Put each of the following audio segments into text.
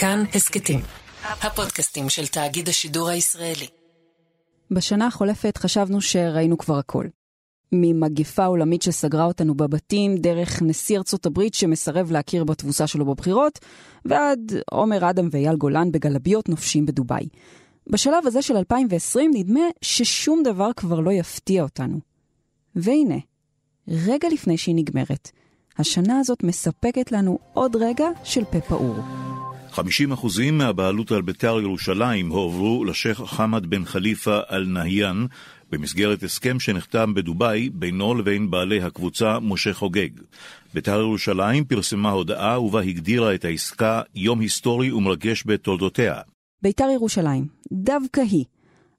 כאן הסכתים, הפודקאסטים של תאגיד השידור הישראלי. בשנה החולפת חשבנו שראינו כבר הכל. ממגפה עולמית שסגרה אותנו בבתים, דרך נשיא ארצות הברית שמסרב להכיר בתבוסה שלו בבחירות, ועד עומר אדם ואייל גולן בגלביות נופשים בדובאי. בשלב הזה של 2020 נדמה ששום דבר כבר לא יפתיע אותנו. והנה, רגע לפני שהיא נגמרת, השנה הזאת מספקת לנו עוד רגע של פה פעור. 50% מהבעלות על בית"ר ירושלים הועברו לשייח' חמד בן חליפה אל-נהיאן במסגרת הסכם שנחתם בדובאי בינו לבין בעלי הקבוצה משה חוגג. בית"ר ירושלים פרסמה הודעה ובה הגדירה את העסקה יום היסטורי ומרגש בתולדותיה. בית"ר ירושלים, דווקא היא,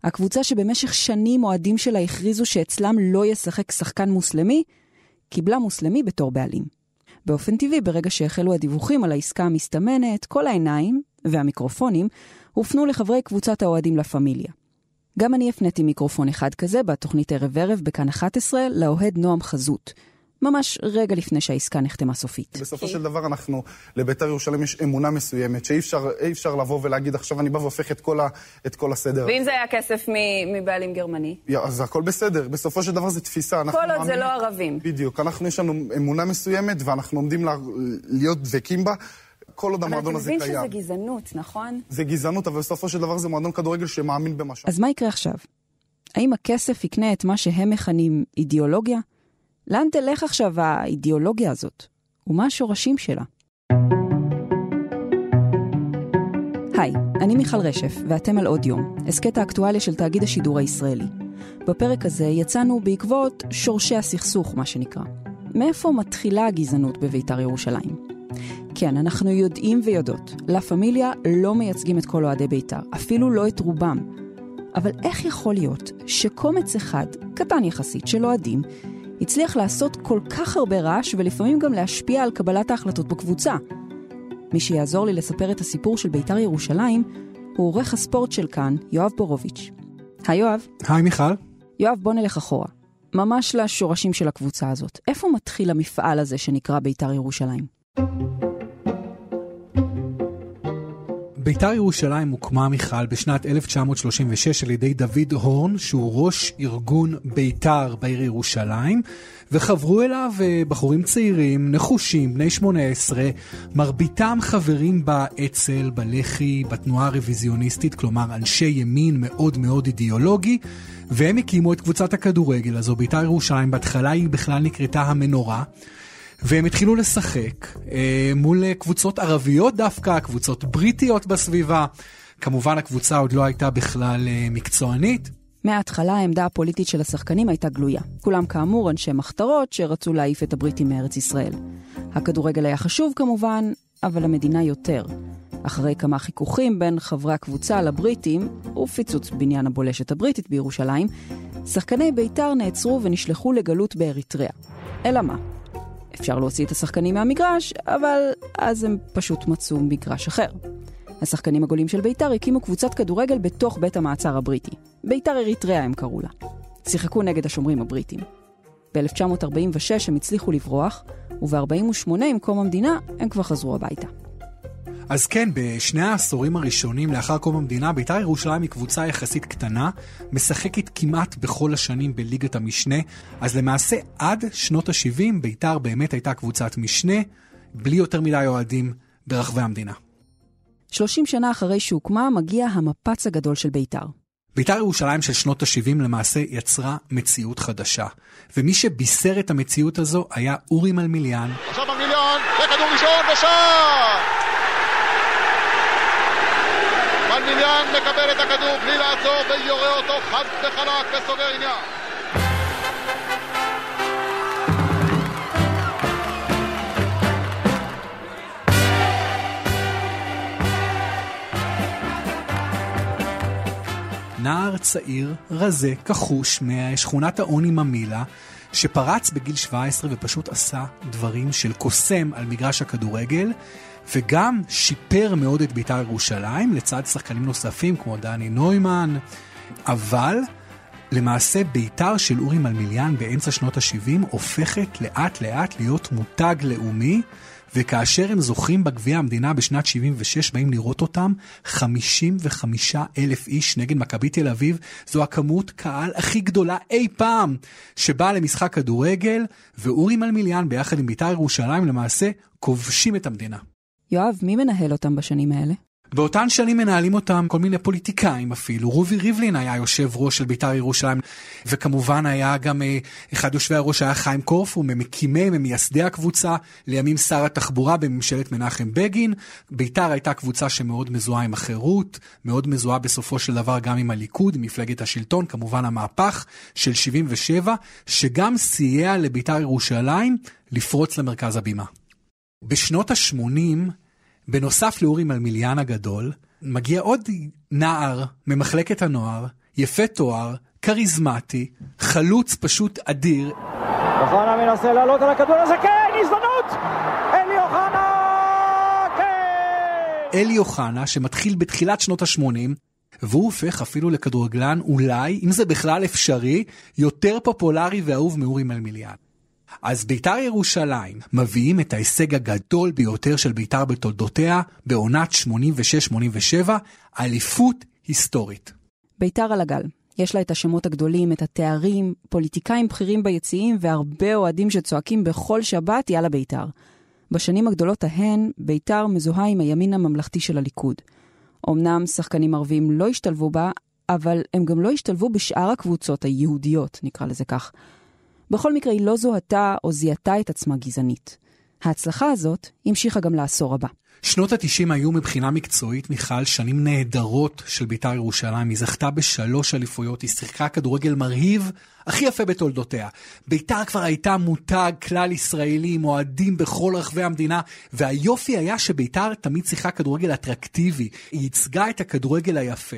הקבוצה שבמשך שנים אוהדים שלה הכריזו שאצלם לא ישחק שחקן מוסלמי, קיבלה מוסלמי בתור בעלים. באופן טבעי, ברגע שהחלו הדיווחים על העסקה המסתמנת, כל העיניים והמיקרופונים הופנו לחברי קבוצת האוהדים לה פמיליה. גם אני הפניתי מיקרופון אחד כזה בתוכנית ערב ערב בכאן 11 לאוהד נועם חזות. ממש רגע לפני שהעסקה נחתמה סופית. בסופו של דבר אנחנו, לבית"ר ירושלים יש אמונה מסוימת, שאי אפשר, אפשר לבוא ולהגיד עכשיו אני בא והופך את כל, ה, את כל הסדר. ואם זה היה כסף מבעלים גרמני? אז הכל בסדר, בסופו של דבר זה תפיסה. כל עוד זה לא ערבים. בדיוק, אנחנו יש לנו אמונה מסוימת ואנחנו עומדים לה, להיות דבקים בה. כל עוד המועדון הזה קיים. אבל אתה מבין שזה גזענות, נכון? זה גזענות, אבל בסופו של דבר זה מועדון כדורגל שמאמין במשהו. אז מה יקרה עכשיו? האם הכסף יקנה את מה שהם מכנים אידיאולוגיה? לאן תלך עכשיו האידיאולוגיה הזאת? ומה השורשים שלה? היי, אני מיכל רשף, ואתם על עוד יום, הסכת האקטואליה של תאגיד השידור הישראלי. בפרק הזה יצאנו בעקבות שורשי הסכסוך, מה שנקרא. מאיפה מתחילה הגזענות בביתר ירושלים? כן, אנחנו יודעים ויודעות, לה פמיליה לא מייצגים את כל אוהדי בית"ר, אפילו לא את רובם. אבל איך יכול להיות שקומץ אחד, קטן יחסית, של אוהדים, הצליח לעשות כל כך הרבה רעש ולפעמים גם להשפיע על קבלת ההחלטות בקבוצה? מי שיעזור לי לספר את הסיפור של בית"ר ירושלים הוא עורך הספורט של כאן, יואב בורוביץ'. היי יואב. היי מיכל. יואב, בוא נלך אחורה. ממש לשורשים של הקבוצה הזאת. איפה מתחיל המפעל הזה שנקרא בית"ר ירושלים? בית"ר ירושלים הוקמה, מיכל, בשנת 1936 על ידי דוד הורן, שהוא ראש ארגון בית"ר בעיר ירושלים, וחברו אליו אה, בחורים צעירים, נחושים, בני 18, מרביתם חברים באצ"ל, בלח"י, בתנועה הרוויזיוניסטית, כלומר אנשי ימין מאוד מאוד אידיאולוגי, והם הקימו את קבוצת הכדורגל הזו. בית"ר ירושלים בהתחלה היא בכלל נקראתה המנורה. והם התחילו לשחק אה, מול קבוצות ערביות דווקא, קבוצות בריטיות בסביבה. כמובן הקבוצה עוד לא הייתה בכלל אה, מקצוענית. מההתחלה העמדה הפוליטית של השחקנים הייתה גלויה. כולם כאמור אנשי מחתרות שרצו להעיף את הבריטים מארץ ישראל. הכדורגל היה חשוב כמובן, אבל המדינה יותר. אחרי כמה חיכוכים בין חברי הקבוצה לבריטים, ופיצוץ בניין הבולשת הבריטית בירושלים, שחקני בית"ר נעצרו ונשלחו לגלות באריתריאה. אלא מה? אפשר להוציא את השחקנים מהמגרש, אבל אז הם פשוט מצאו מגרש אחר. השחקנים הגולים של בית"ר הקימו קבוצת כדורגל בתוך בית המעצר הבריטי. בית"ר אריתריאה הם קראו לה. שיחקו נגד השומרים הבריטים. ב-1946 הם הצליחו לברוח, וב-48 עם קום המדינה הם כבר חזרו הביתה. אז כן, בשני העשורים הראשונים לאחר קום המדינה, בית"ר ירושלים היא קבוצה יחסית קטנה, משחקת כמעט בכל השנים בליגת המשנה, אז למעשה עד שנות ה-70 בית"ר באמת הייתה קבוצת משנה, בלי יותר מדי אוהדים ברחבי המדינה. 30 שנה אחרי שהוקמה, מגיע המפץ הגדול של בית"ר. בית"ר ירושלים של שנות ה-70 למעשה יצרה מציאות חדשה. ומי שבישר את המציאות הזו היה אורי מלמיליאן. עכשיו מלמיליאן, וכדור ראשון ושער! מלמיליאן מקבל את הכדור בלי לעצור ויורה אותו חד וחלק וסוגר עניין. נער צעיר, רזה, כחוש, משכונת העוני ממילה, שפרץ בגיל 17 ופשוט עשה דברים של קוסם על מגרש הכדורגל, וגם שיפר מאוד את בית"ר ירושלים, לצד שחקנים נוספים כמו דני נוימן, אבל למעשה בית"ר של אורי מלמיליאן באמצע שנות ה-70 הופכת לאט לאט להיות מותג לאומי, וכאשר הם זוכים בגביע המדינה בשנת 76, באים לראות אותם 55 אלף איש נגד מכבי תל אביב. זו הכמות קהל הכי גדולה אי פעם שבאה למשחק כדורגל, ואורי מלמיליאן ביחד עם בית"ר ירושלים למעשה כובשים את המדינה. יואב, מי מנהל אותם בשנים האלה? באותן שנים מנהלים אותם כל מיני פוליטיקאים אפילו. רובי ריבלין היה יושב ראש של בית"ר ירושלים, וכמובן היה גם אה, אחד יושבי הראש היה חיים קורפו, ממקימי, ממייסדי הקבוצה, לימים שר התחבורה בממשלת מנחם בגין. בית"ר הייתה קבוצה שמאוד מזוהה עם החירות, מאוד מזוהה בסופו של דבר גם עם הליכוד, עם מפלגת השלטון, כמובן המהפך של 77, שגם סייע לבית"ר ירושלים לפרוץ למרכז הבימה. בשנות ה-80, בנוסף לאורי מלמיליאן הגדול, מגיע עוד נער ממחלקת הנוער, יפה תואר, כריזמטי, חלוץ פשוט אדיר. אוחנה מנסה לעלות על הכדור הזה, כן, הזדמנות! אלי אוחנה! כן! אלי אוחנה, שמתחיל בתחילת שנות ה-80, והוא הופך אפילו לכדורגלן, אולי, אם זה בכלל אפשרי, יותר פופולרי ואהוב מאורי מלמיליאן. אז בית"ר ירושלים מביאים את ההישג הגדול ביותר של בית"ר בתולדותיה בעונת 86-87, אליפות היסטורית. בית"ר על הגל. יש לה את השמות הגדולים, את התארים, פוליטיקאים בכירים ביציעים והרבה אוהדים שצועקים בכל שבת יאללה בית"ר. בשנים הגדולות ההן, בית"ר מזוהה עם הימין הממלכתי של הליכוד. אמנם שחקנים ערבים לא השתלבו בה, אבל הם גם לא השתלבו בשאר הקבוצות היהודיות, נקרא לזה כך. בכל מקרה, היא לא זוהתה או זיהתה את עצמה גזענית. ההצלחה הזאת המשיכה גם לעשור הבא. שנות ה-90 היו מבחינה מקצועית, מיכל, שנים נהדרות של בית"ר ירושלים. היא זכתה בשלוש אליפויות, היא שיחקה כדורגל מרהיב, הכי יפה בתולדותיה. בית"ר כבר הייתה מותג כלל ישראלי עם אוהדים בכל רחבי המדינה, והיופי היה שבית"ר תמיד שיחקה כדורגל אטרקטיבי. היא ייצגה את הכדורגל היפה.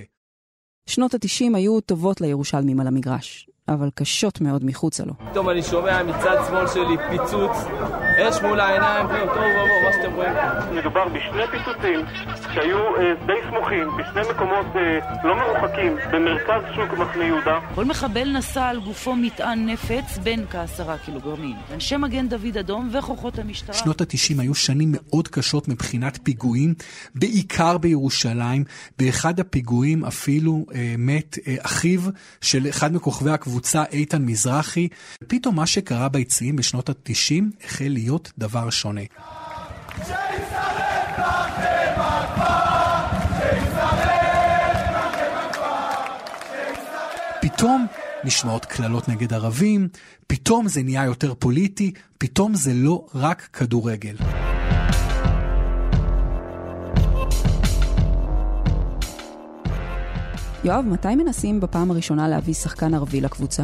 שנות ה-90 היו טובות לירושלמים על המגרש. אבל קשות מאוד מחוצה לו. פתאום אני שומע מצד שמאל שלי פיצוץ, אש מול העיניים, זהו, תוהו ובוהו, מה שאתם רואים. מדובר בשני פיצוצים שהיו אה, די סמוכים, בשני מקומות אה, לא מרוחקים, במרכז שוק מחנה יהודה. כל מחבל נשא על גופו מטען נפץ בין כעשרה קילוגרמים. אנשי מגן דוד אדום וכוחות המשטרה... שנות התשעים היו שנים מאוד קשות מבחינת פיגועים, בעיקר בירושלים. באחד הפיגועים אפילו אה, מת אה, אחיו של אחד מכוכבי הקבוצה. הקבוצה איתן מזרחי. פתאום מה שקרה ביציעים בשנות ה-90 החל להיות דבר שונה. פתאום נשמעות קללות נגד ערבים, פתאום זה נהיה יותר פוליטי, פתאום זה לא רק כדורגל. יואב, מתי מנסים בפעם הראשונה להביא שחקן ערבי לקבוצה?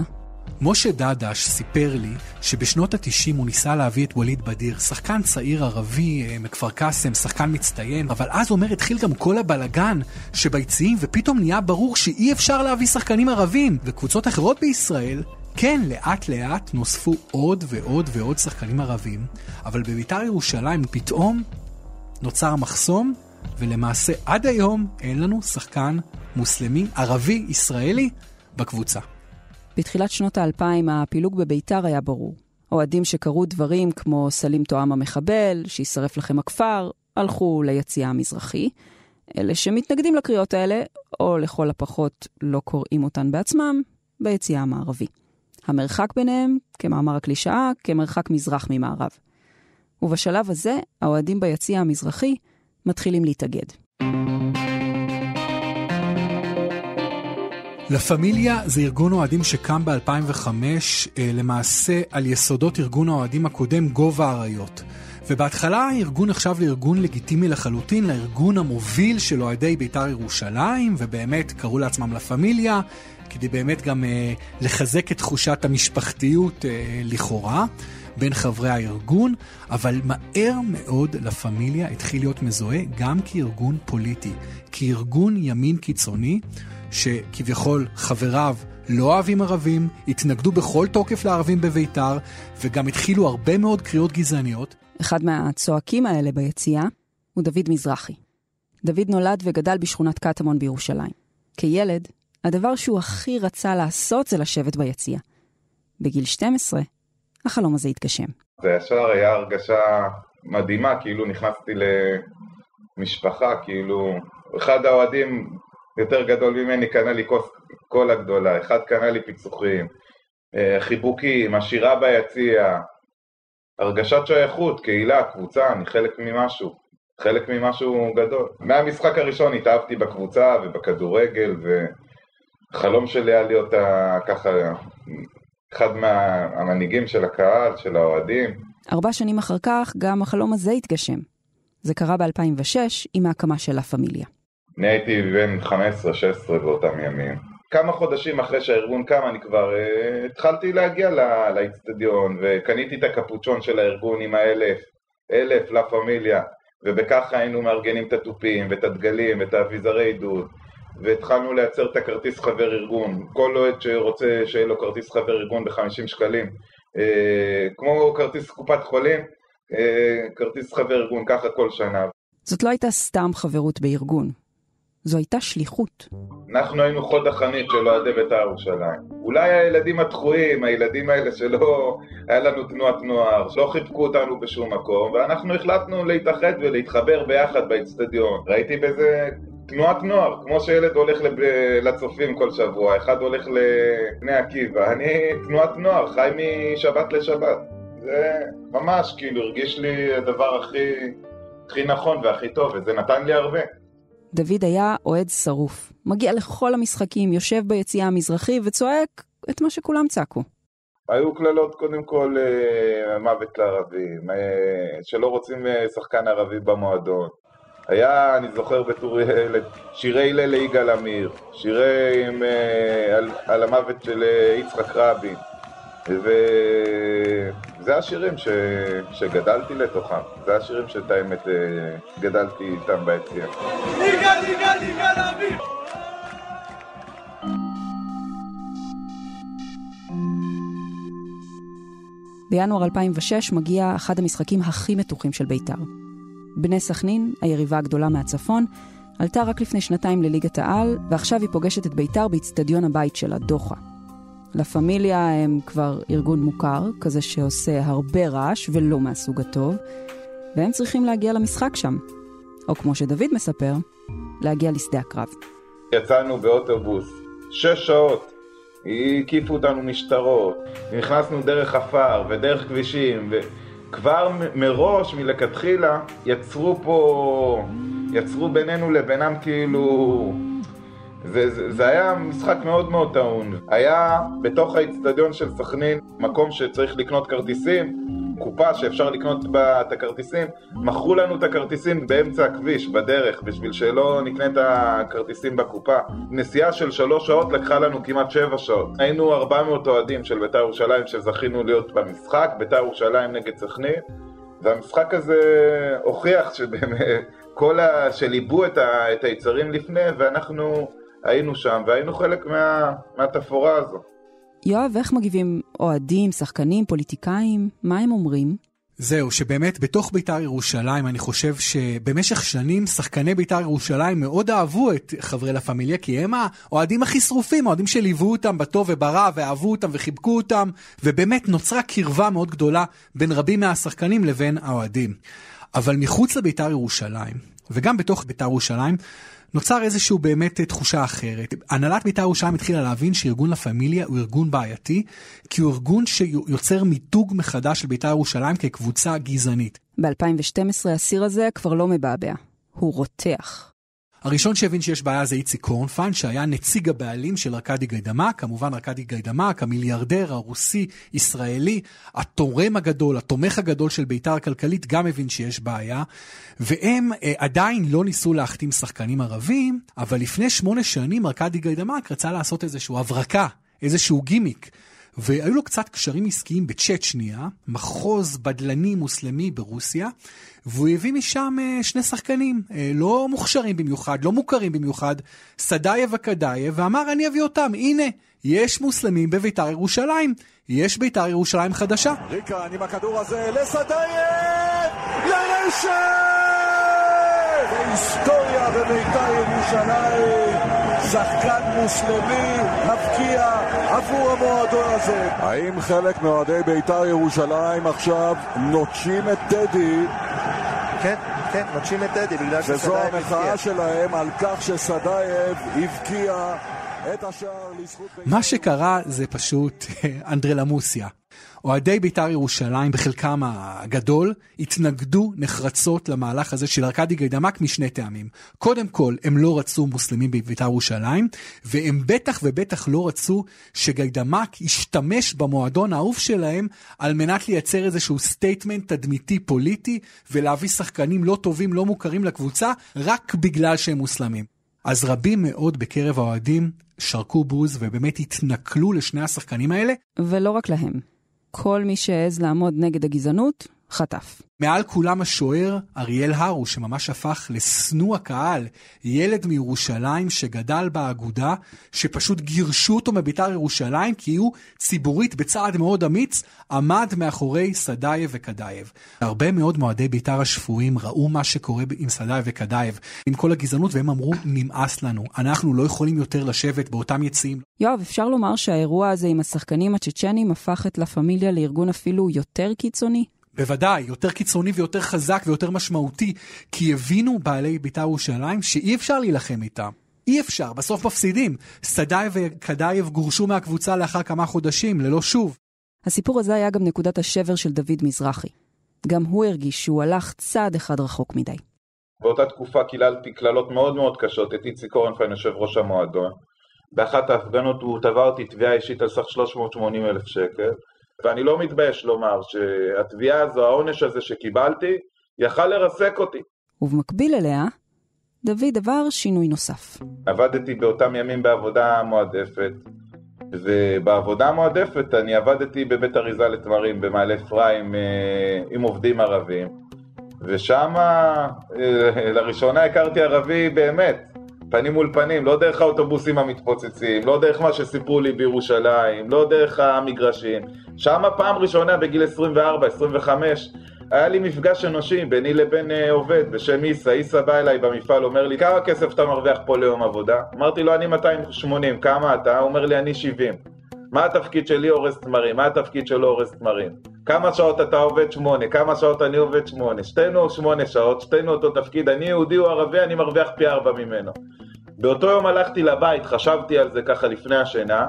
משה דדש סיפר לי שבשנות ה-90 הוא ניסה להביא את ווליד בדיר, שחקן צעיר ערבי אה, מכפר קאסם, שחקן מצטיין, אבל אז אומר התחיל גם כל הבלגן שביציעים, ופתאום נהיה ברור שאי אפשר להביא שחקנים ערבים. וקבוצות אחרות בישראל, כן, לאט לאט נוספו עוד ועוד ועוד שחקנים ערבים, אבל בביתר ירושלים פתאום נוצר מחסום, ולמעשה עד היום אין לנו שחקן מוסלמי, ערבי, ישראלי, בקבוצה. בתחילת שנות האלפיים הפילוג בביתר היה ברור. אוהדים שקראו דברים כמו סלים תואם המחבל, שישרף לכם הכפר, הלכו ליציאה המזרחי. אלה שמתנגדים לקריאות האלה, או לכל הפחות לא קוראים אותן בעצמם, ביציאה המערבי. המרחק ביניהם, כמאמר הקלישאה, כמרחק מזרח ממערב. ובשלב הזה, האוהדים ביציע המזרחי מתחילים להתאגד. לה פמיליה זה ארגון אוהדים שקם ב-2005, אה, למעשה על יסודות ארגון האוהדים הקודם גובה האריות. ובהתחלה הארגון נחשב לארגון לגיטימי לחלוטין, לארגון המוביל של אוהדי בית"ר ירושלים, ובאמת קראו לעצמם לה פמיליה, כדי באמת גם אה, לחזק את תחושת המשפחתיות אה, לכאורה. בין חברי הארגון, אבל מהר מאוד לה פמיליה התחיל להיות מזוהה גם כארגון פוליטי, כארגון ימין קיצוני, שכביכול חבריו לא אוהבים ערבים, התנגדו בכל תוקף לערבים בביתר, וגם התחילו הרבה מאוד קריאות גזעניות. אחד מהצועקים האלה ביציאה הוא דוד מזרחי. דוד נולד וגדל בשכונת קטמון בירושלים. כילד, הדבר שהוא הכי רצה לעשות זה לשבת ביציאה. בגיל 12, החלום הזה התגשם. זה ישר היה הרגשה מדהימה, כאילו נכנסתי למשפחה, כאילו, אחד האוהדים יותר גדול ממני קנה לי כוס קולה גדולה, אחד קנה לי פיצוחים, אה, חיבוקים, השירה ביציע, הרגשת שייכות, קהילה, קבוצה, אני חלק ממשהו, חלק ממשהו גדול. מהמשחק הראשון התאהבתי בקבוצה ובכדורגל, וחלום שלי היה להיות ככה אחד מהמנהיגים של הקהל, של האוהדים. ארבע שנים אחר כך גם החלום הזה התגשם. זה קרה ב-2006 עם ההקמה של לה פמיליה. אני הייתי בן 15-16 באותם ימים. כמה חודשים אחרי שהארגון קם אני כבר uh, התחלתי להגיע לאיצטדיון וקניתי את הקפוצ'ון של הארגון עם האלף, אלף לה פמיליה ובככה היינו מארגנים את התופים ואת הדגלים ואת האביזרי עידוד והתחלנו לייצר את הכרטיס חבר ארגון. כל אוהד שרוצה שיהיה לו כרטיס חבר ארגון ב-50 שקלים, uh, כמו כרטיס קופת חולים, uh, כרטיס חבר ארגון, ככה כל שנה. זאת לא הייתה סתם חברות בארגון, זו הייתה שליחות. אנחנו היינו חוד החנית של אוהדי בית"ר ירושלים. אולי הילדים הדחויים, הילדים האלה שלא היה לנו תנועת נוער, שלא חיבקו אותנו בשום מקום, ואנחנו החלטנו להתאחד ולהתחבר ביחד באצטדיון. ראיתי בזה תנועת נוער, כמו שילד הולך לב... לצופים כל שבוע, אחד הולך לבני עקיבא, אני תנועת נוער, חי משבת לשבת. זה ממש כאילו הרגיש לי הדבר הכי, הכי נכון והכי טוב, וזה נתן לי הרבה. דוד היה אוהד שרוף. מגיע לכל המשחקים, יושב ביציאה המזרחי וצועק את מה שכולם צעקו. היו קללות קודם כל אה, מוות לערבים, אה, שלא רוצים אה, שחקן ערבי במועדון. היה, אני זוכר בתור ילד, שירי הלל ליגאל עמיר, שירי עם, על, על המוות של יצחק רבין. וזה השירים ש... שגדלתי לתוכם, זה השירים שאת האמת אה, גדלתי איתם ביציאה. ליגה, ליגה, ליגה לאביב! בינואר 2006 מגיע אחד המשחקים הכי מתוחים של בית"ר. בני סכנין, היריבה הגדולה מהצפון, עלתה רק לפני שנתיים לליגת העל, ועכשיו היא פוגשת את בית"ר באיצטדיון הבית שלה, דוחה. לה פמיליה הם כבר ארגון מוכר, כזה שעושה הרבה רעש ולא מהסוג הטוב, והם צריכים להגיע למשחק שם. או כמו שדוד מספר, להגיע לשדה הקרב. יצאנו באוטובוס, שש שעות, הקיפו אותנו משטרות, נכנסנו דרך עפר ודרך כבישים, וכבר מראש, מלכתחילה, יצרו פה, יצרו בינינו לבינם כאילו זה, זה, זה היה משחק מאוד מאוד טעון. היה בתוך האיצטדיון של סכנין מקום שצריך לקנות כרטיסים, קופה שאפשר לקנות בה את הכרטיסים, מכרו לנו את הכרטיסים באמצע הכביש, בדרך, בשביל שלא נקנה את הכרטיסים בקופה. נסיעה של שלוש שעות לקחה לנו כמעט שבע שעות. היינו 400 אוהדים של בית"ר ירושלים שזכינו להיות במשחק, בית"ר ירושלים נגד סכנין, והמשחק הזה הוכיח שבאמת... כל ה... שליבו את, ה... את היצרים לפני, ואנחנו היינו שם והיינו חלק מה, מהתפאורה הזו. יואב, איך מגיבים אוהדים, שחקנים, פוליטיקאים? מה הם אומרים? זהו, שבאמת בתוך בית"ר ירושלים, אני חושב שבמשך שנים שחקני בית"ר ירושלים מאוד אהבו את חברי לה פמיליה, כי הם האוהדים הכי שרופים, האוהדים שליוו אותם בטוב וברע, ואהבו אותם וחיבקו אותם, ובאמת נוצרה קרבה מאוד גדולה בין רבים מהשחקנים לבין האוהדים. אבל מחוץ לבית"ר ירושלים, וגם בתוך בית"ר ירושלים, נוצר איזשהו באמת אה, תחושה אחרת. הנהלת בית"ר ירושלים התחילה להבין שארגון לה פמיליה הוא ארגון בעייתי, כי הוא ארגון שיוצר מיתוג מחדש של בית"ר ירושלים כקבוצה גזענית. ב-2012 הסיר הזה כבר לא מבעבע, הוא רותח. הראשון שהבין שיש בעיה זה איציק קורנפיין, שהיה נציג הבעלים של ארכדי גיידמק, כמובן ארכדי גיידמק, המיליארדר הרוסי-ישראלי, התורם הגדול, התומך הגדול של בית"ר הכלכלית, גם הבין שיש בעיה, והם אה, עדיין לא ניסו להחתים שחקנים ערבים, אבל לפני שמונה שנים ארכדי גיידמק רצה לעשות איזושהי הברקה, איזשהו גימיק. והיו לו קצת קשרים עסקיים בצ'צ'ניה, מחוז בדלני מוסלמי ברוסיה, והוא הביא משם אה, שני שחקנים, אה, לא מוכשרים במיוחד, לא מוכרים במיוחד, סדאייב וקדאייב, ואמר אני אביא אותם, הנה, יש מוסלמים בביתר ירושלים, יש ביתר ירושלים חדשה. ריקן עם הכדור הזה לסדאייב! לרשת! והיסטוריה בביתר ירושלים! שחקן מוסלמי מבקיע עבור המועדון הזה. האם חלק מאוהדי בית"ר ירושלים עכשיו נוטשים את טדי? כן, כן, נוטשים את טדי בגלל שסדאייב וזו המחאה שלהם על כך שסדאייב הבקיע את השער לזכות... מה שקרה זה פשוט אנדרלמוסיה. אוהדי בית"ר ירושלים, בחלקם הגדול, התנגדו נחרצות למהלך הזה של ארכדי גיידמק משני טעמים. קודם כל, הם לא רצו מוסלמים בבית"ר ירושלים, והם בטח ובטח לא רצו שגיידמק ישתמש במועדון האהוב שלהם על מנת לייצר איזשהו statement תדמיתי פוליטי, ולהביא שחקנים לא טובים, לא מוכרים לקבוצה, רק בגלל שהם מוסלמים. אז רבים מאוד בקרב האוהדים שרקו בוז ובאמת התנכלו לשני השחקנים האלה. ולא רק להם. כל מי שהעז לעמוד נגד הגזענות, חטף. מעל כולם השוער אריאל הרוש, שממש הפך לשנוא הקהל, ילד מירושלים שגדל באגודה, שפשוט גירשו אותו מביתר ירושלים, כי הוא ציבורית בצעד מאוד אמיץ, עמד מאחורי סדייב וקדייב. הרבה מאוד מאוהדי ביתר השפויים ראו מה שקורה עם סדייב וקדייב, עם כל הגזענות, והם אמרו, נמאס לנו, אנחנו לא יכולים יותר לשבת באותם יציאים. יואב, אפשר לומר שהאירוע הזה עם השחקנים הצ'צ'נים הפך את לה פמיליה לארגון אפילו יותר קיצוני? בוודאי, יותר קיצוני ויותר חזק ויותר משמעותי, כי הבינו בעלי בית"ר ירושלים שאי אפשר להילחם איתם. אי אפשר, בסוף מפסידים. סדאי וקדאייב גורשו מהקבוצה לאחר כמה חודשים, ללא שוב. הסיפור הזה היה גם נקודת השבר של דוד מזרחי. גם הוא הרגיש שהוא הלך צעד אחד רחוק מדי. באותה תקופה קיללתי קללות מאוד מאוד קשות את איציק קורנפיין, יושב ראש המועדון. באחת ההפגנות הוא תבע אותי תביעה אישית על סך 380 אלף שקל. ואני לא מתבייש לומר שהתביעה הזו, העונש הזה שקיבלתי, יכל לרסק אותי. ובמקביל אליה, דוד עבר שינוי נוסף. עבדתי באותם ימים בעבודה מועדפת, ובעבודה המועדפת אני עבדתי בבית אריזה לתמרים במעלה אפרים עם עובדים ערבים, ושם לראשונה הכרתי ערבי באמת, פנים מול פנים, לא דרך האוטובוסים המתפוצצים, לא דרך מה שסיפרו לי בירושלים, לא דרך המגרשים. שם פעם ראשונה בגיל 24-25 היה לי מפגש אנושי ביני לבין uh, עובד בשם איסה. איסה בא אליי במפעל, אומר לי, כמה כסף אתה מרוויח פה ליום עבודה? אמרתי לו, אני 280, כמה אתה? הוא אומר לי, אני 70. מה התפקיד שלי אורז תמרים? מה התפקיד שלו אורז תמרים? כמה שעות אתה עובד? שמונה. כמה שעות אני עובד? שמונה. שתינו שמונה שעות, שתינו אותו תפקיד. אני יהודי או ערבי, אני מרוויח פי ארבע ממנו. באותו יום הלכתי לבית, חשבתי על זה ככה לפני השינה.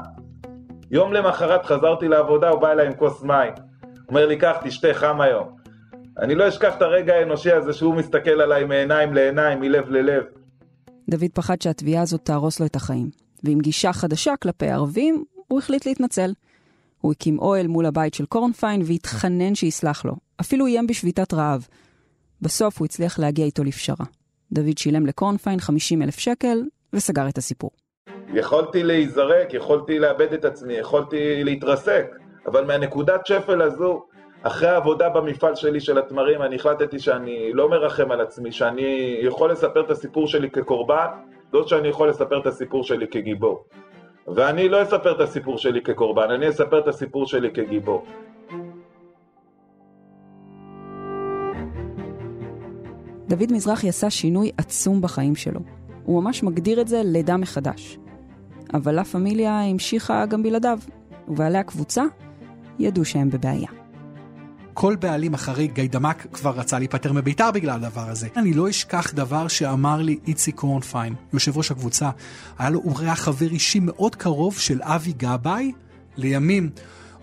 יום למחרת חזרתי לעבודה, הוא בא אליי עם כוס מים. אומר לי, קח, תשתה, חם היום. אני לא אשכח את הרגע האנושי הזה שהוא מסתכל עליי מעיניים לעיניים, מלב ללב. דוד פחד שהתביעה הזאת תהרוס לו את החיים, ועם גישה חדשה כלפי ערבים, הוא החליט להתנצל. הוא הקים אוהל מול הבית של קורנפיין והתחנן שיסלח לו. אפילו איים בשביתת רעב. בסוף הוא הצליח להגיע איתו לפשרה. דוד שילם לקורנפיין 50 אלף שקל וסגר את הסיפור. יכולתי להיזרק, יכולתי לאבד את עצמי, יכולתי להתרסק, אבל מהנקודת שפל הזו, אחרי העבודה במפעל שלי של התמרים, אני החלטתי שאני לא מרחם על עצמי, שאני יכול לספר את הסיפור שלי כקורבן, לא שאני יכול לספר את הסיפור שלי כגיבור. ואני לא אספר את הסיפור שלי כקורבן, אני אספר את הסיפור שלי כגיבור. דוד מזרחי עשה שינוי עצום בחיים שלו. הוא ממש מגדיר את זה לידה מחדש. אבל לה פמיליה המשיכה גם בלעדיו, ובעלי הקבוצה ידעו שהם בבעיה. כל בעלים אחרי גיידמק כבר רצה להיפטר מביתר בגלל הדבר הזה. אני לא אשכח דבר שאמר לי איציק קורנפיין, יושב ראש הקבוצה. היה לו, היה חבר אישי מאוד קרוב של אבי גבאי, לימים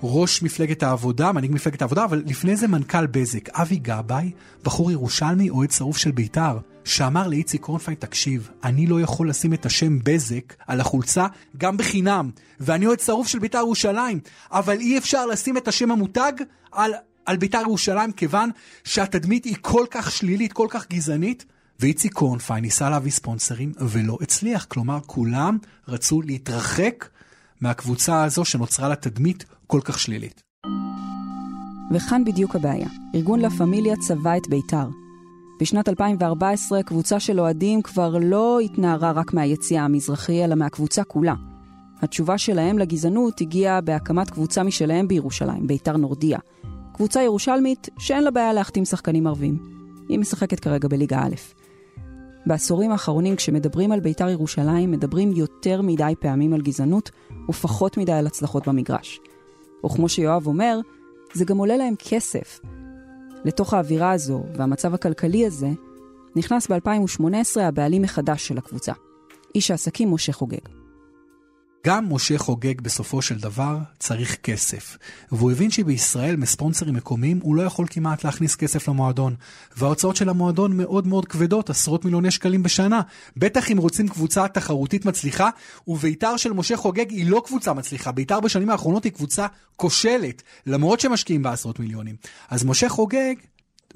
ראש מפלגת העבודה, מנהיג מפלגת העבודה, אבל לפני זה מנכ"ל בזק. אבי גבאי, בחור ירושלמי, אוהד שרוף של ביתר, שאמר לאיציק קורנפיין, תקשיב, אני לא יכול לשים את השם בזק על החולצה גם בחינם, ואני אוהד שרוף של ביתר ירושלים, אבל אי אפשר לשים את השם המותג על... על בית"ר ירושלים כיוון שהתדמית היא כל כך שלילית, כל כך גזענית, ואיציק קורנפיין ניסה להביא ספונסרים ולא הצליח. כלומר, כולם רצו להתרחק מהקבוצה הזו שנוצרה לה תדמית כל כך שלילית. וכאן בדיוק הבעיה. ארגון לה פמיליה צבע את בית"ר. בשנת 2014 קבוצה של אוהדים כבר לא התנערה רק מהיציאה המזרחי, אלא מהקבוצה כולה. התשובה שלהם לגזענות הגיעה בהקמת קבוצה משלהם בירושלים, בית"ר נורדיה. קבוצה ירושלמית שאין לה בעיה להחתים שחקנים ערבים. היא משחקת כרגע בליגה א'. בעשורים האחרונים כשמדברים על בית"ר ירושלים, מדברים יותר מדי פעמים על גזענות ופחות מדי על הצלחות במגרש. וכמו שיואב אומר, זה גם עולה להם כסף. לתוך האווירה הזו והמצב הכלכלי הזה, נכנס ב-2018 הבעלים מחדש של הקבוצה, איש העסקים משה חוגג. גם משה חוגג בסופו של דבר צריך כסף. והוא הבין שבישראל מספונסרים מקומיים הוא לא יכול כמעט להכניס כסף למועדון. וההוצאות של המועדון מאוד מאוד כבדות, עשרות מיליוני שקלים בשנה. בטח אם רוצים קבוצה תחרותית מצליחה, וביתר של משה חוגג היא לא קבוצה מצליחה. ביתר בשנים האחרונות היא קבוצה כושלת, למרות שמשקיעים בה עשרות מיליונים. אז משה חוגג,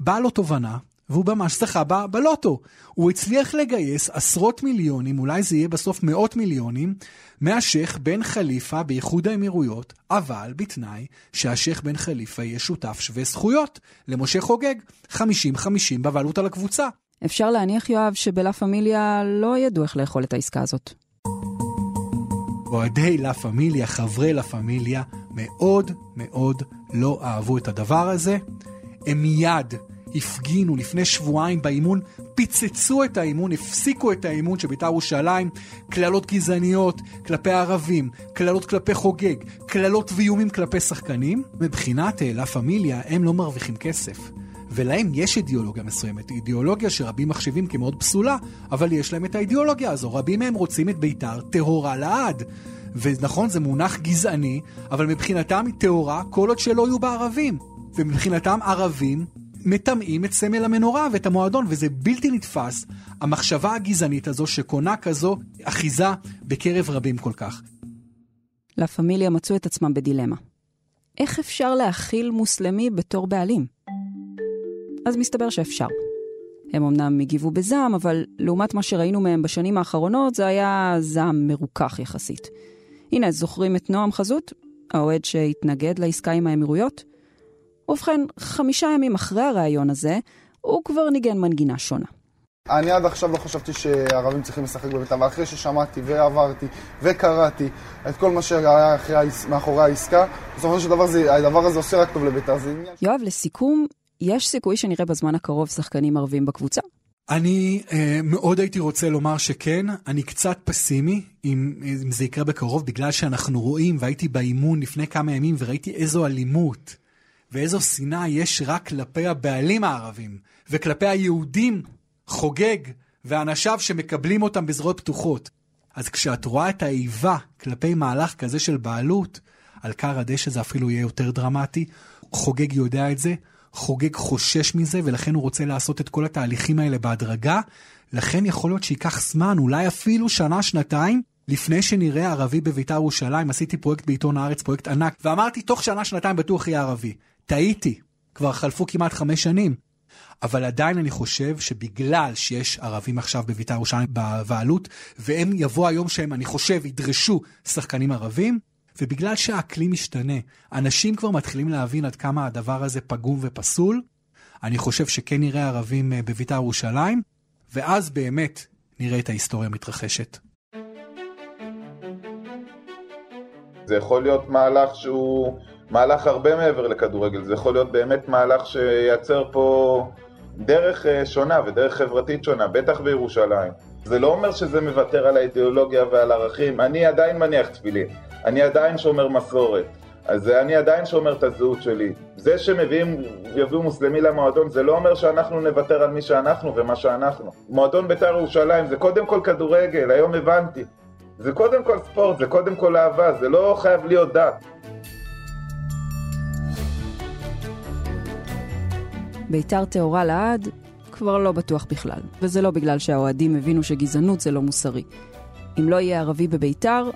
באה לו תובנה, והוא ממש זכה ב- בלוטו. הוא הצליח לגייס עשרות מיליונים, אולי זה יהיה בסוף מאות מיליונים, מהשייח בן חליפה באיחוד האמירויות, אבל בתנאי שהשייח בן חליפה יהיה שותף שווה זכויות למשה חוגג, 50-50 בבעלות על הקבוצה. אפשר להניח, יואב, שבלה פמיליה לא ידעו איך לאכול את העסקה הזאת. אוהדי לה פמיליה, חברי לה פמיליה, מאוד מאוד לא אהבו את הדבר הזה. הם מיד הפגינו לפני שבועיים באימון, פיצצו את האימון, הפסיקו את האימון של בית"ר ירושלים, קללות גזעניות כלפי ערבים, קללות כלפי חוגג, קללות ואיומים כלפי שחקנים. מבחינת לה פמיליה הם לא מרוויחים כסף. ולהם יש אידיאולוגיה מסוימת, אידיאולוגיה שרבים מחשיבים כמאוד פסולה, אבל יש להם את האידיאולוגיה הזו. רבים מהם רוצים את בית"ר טהורה לעד. ונכון, זה מונח גזעני, אבל מבחינתם היא טהורה כל עוד שלא יהיו בה ערבים. ומבחינתם ערבים מטמאים את סמל המנורה ואת המועדון, וזה בלתי נתפס, המחשבה הגזענית הזו שקונה כזו אחיזה בקרב רבים כל כך. לה פמיליה מצאו את עצמם בדילמה. איך אפשר להכיל מוסלמי בתור בעלים? אז מסתבר שאפשר. הם אמנם הגיבו בזעם, אבל לעומת מה שראינו מהם בשנים האחרונות, זה היה זעם מרוכך יחסית. הנה, זוכרים את נועם חזות? האוהד שהתנגד לעסקה עם האמירויות? ובכן, חמישה ימים אחרי הראיון הזה, הוא כבר ניגן מנגינה שונה. אני עד עכשיו לא חשבתי שערבים צריכים לשחק בבית"ר, אבל אחרי ששמעתי ועברתי וקראתי את כל מה שהיה מאחורי העסקה, בסופו של דבר זה, הדבר הזה עושה רק טוב לבית"ר. זה עניין... יואב, לסיכום, יש סיכוי שנראה בזמן הקרוב שחקנים ערבים בקבוצה? אני אה, מאוד הייתי רוצה לומר שכן, אני קצת פסימי אם, אם זה יקרה בקרוב, בגלל שאנחנו רואים, והייתי באימון לפני כמה ימים וראיתי איזו אלימות ואיזו שנאה יש רק כלפי הבעלים הערבים, וכלפי היהודים, חוגג, ואנשיו שמקבלים אותם בזרועות פתוחות. אז כשאת רואה את האיבה כלפי מהלך כזה של בעלות, על כר הדשא זה אפילו יהיה יותר דרמטי. חוגג יודע את זה, חוגג חושש מזה, ולכן הוא רוצה לעשות את כל התהליכים האלה בהדרגה. לכן יכול להיות שייקח זמן, אולי אפילו שנה, שנתיים, לפני שנראה ערבי בביתר ירושלים. עשיתי פרויקט בעיתון הארץ, פרויקט ענק, ואמרתי, תוך שנה, שנתיים בטוח יהיה ערבי. טעיתי, כבר חלפו כמעט חמש שנים. אבל עדיין אני חושב שבגלל שיש ערבים עכשיו בביתר ירושלים בבעלות, והם יבוא היום שהם, אני חושב, ידרשו שחקנים ערבים, ובגלל שהאקלים משתנה, אנשים כבר מתחילים להבין עד כמה הדבר הזה פגום ופסול, אני חושב שכן נראה ערבים אה, בביתר ירושלים, ואז באמת נראה את ההיסטוריה מתרחשת. זה יכול להיות מהלך שהוא מהלך הרבה מעבר לכדורגל, זה יכול להיות באמת מהלך שייצר פה דרך אה, שונה ודרך חברתית שונה, בטח בירושלים. זה לא אומר שזה מוותר על האידיאולוגיה ועל ערכים, אני עדיין מניח תפילין, אני עדיין שומר מסורת, אז אני עדיין שומר את הזהות שלי. זה שמביאים, יביאו מוסלמי למועדון, זה לא אומר שאנחנו נוותר על מי שאנחנו ומה שאנחנו. מועדון בית"ר ירושלים זה קודם כל כדורגל, היום הבנתי. זה קודם כל ספורט, זה קודם כל אהבה, זה לא חייב להיות דת. ביתר טהורה לעד כבר לא בטוח בכלל. וזה לא בגלל שהאוהדים הבינו שגזענות זה לא מוסרי. אם לא יהיה ערבי בביתר,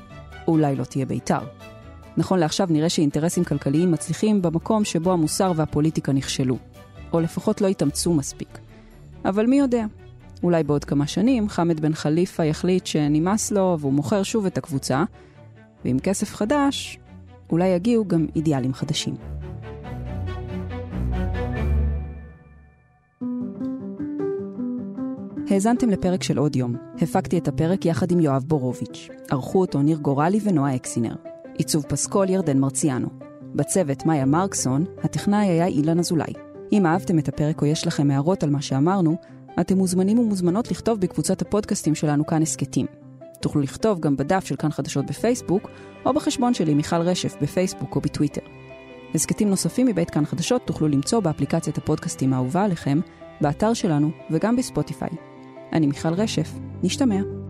אולי לא תהיה ביתר. נכון לעכשיו נראה שאינטרסים כלכליים מצליחים במקום שבו המוסר והפוליטיקה נכשלו. או לפחות לא התאמצו מספיק. אבל מי יודע? אולי בעוד כמה שנים חמד בן חליפה יחליט שנמאס לו והוא מוכר שוב את הקבוצה, ועם כסף חדש, אולי יגיעו גם אידיאלים חדשים. האזנתם לפרק של עוד יום. הפקתי את הפרק יחד עם יואב בורוביץ'. ערכו אותו ניר גורלי ונועה אקסינר. עיצוב פסקול ירדן מרציאנו. בצוות מאיה מרקסון, הטכנאי היה אילן אזולאי. אם אהבתם את הפרק או יש לכם הערות על מה שאמרנו, אתם מוזמנים ומוזמנות לכתוב בקבוצת הפודקאסטים שלנו כאן הסכתים. תוכלו לכתוב גם בדף של כאן חדשות בפייסבוק, או בחשבון שלי מיכל רשף בפייסבוק או בטוויטר. הסכתים נוספים מבית כאן חדשות תוכלו למצוא באפליקציית הפודקאסטים האהובה עליכם, באתר שלנו וגם בספוטיפיי. אני מיכל רשף, נשתמע.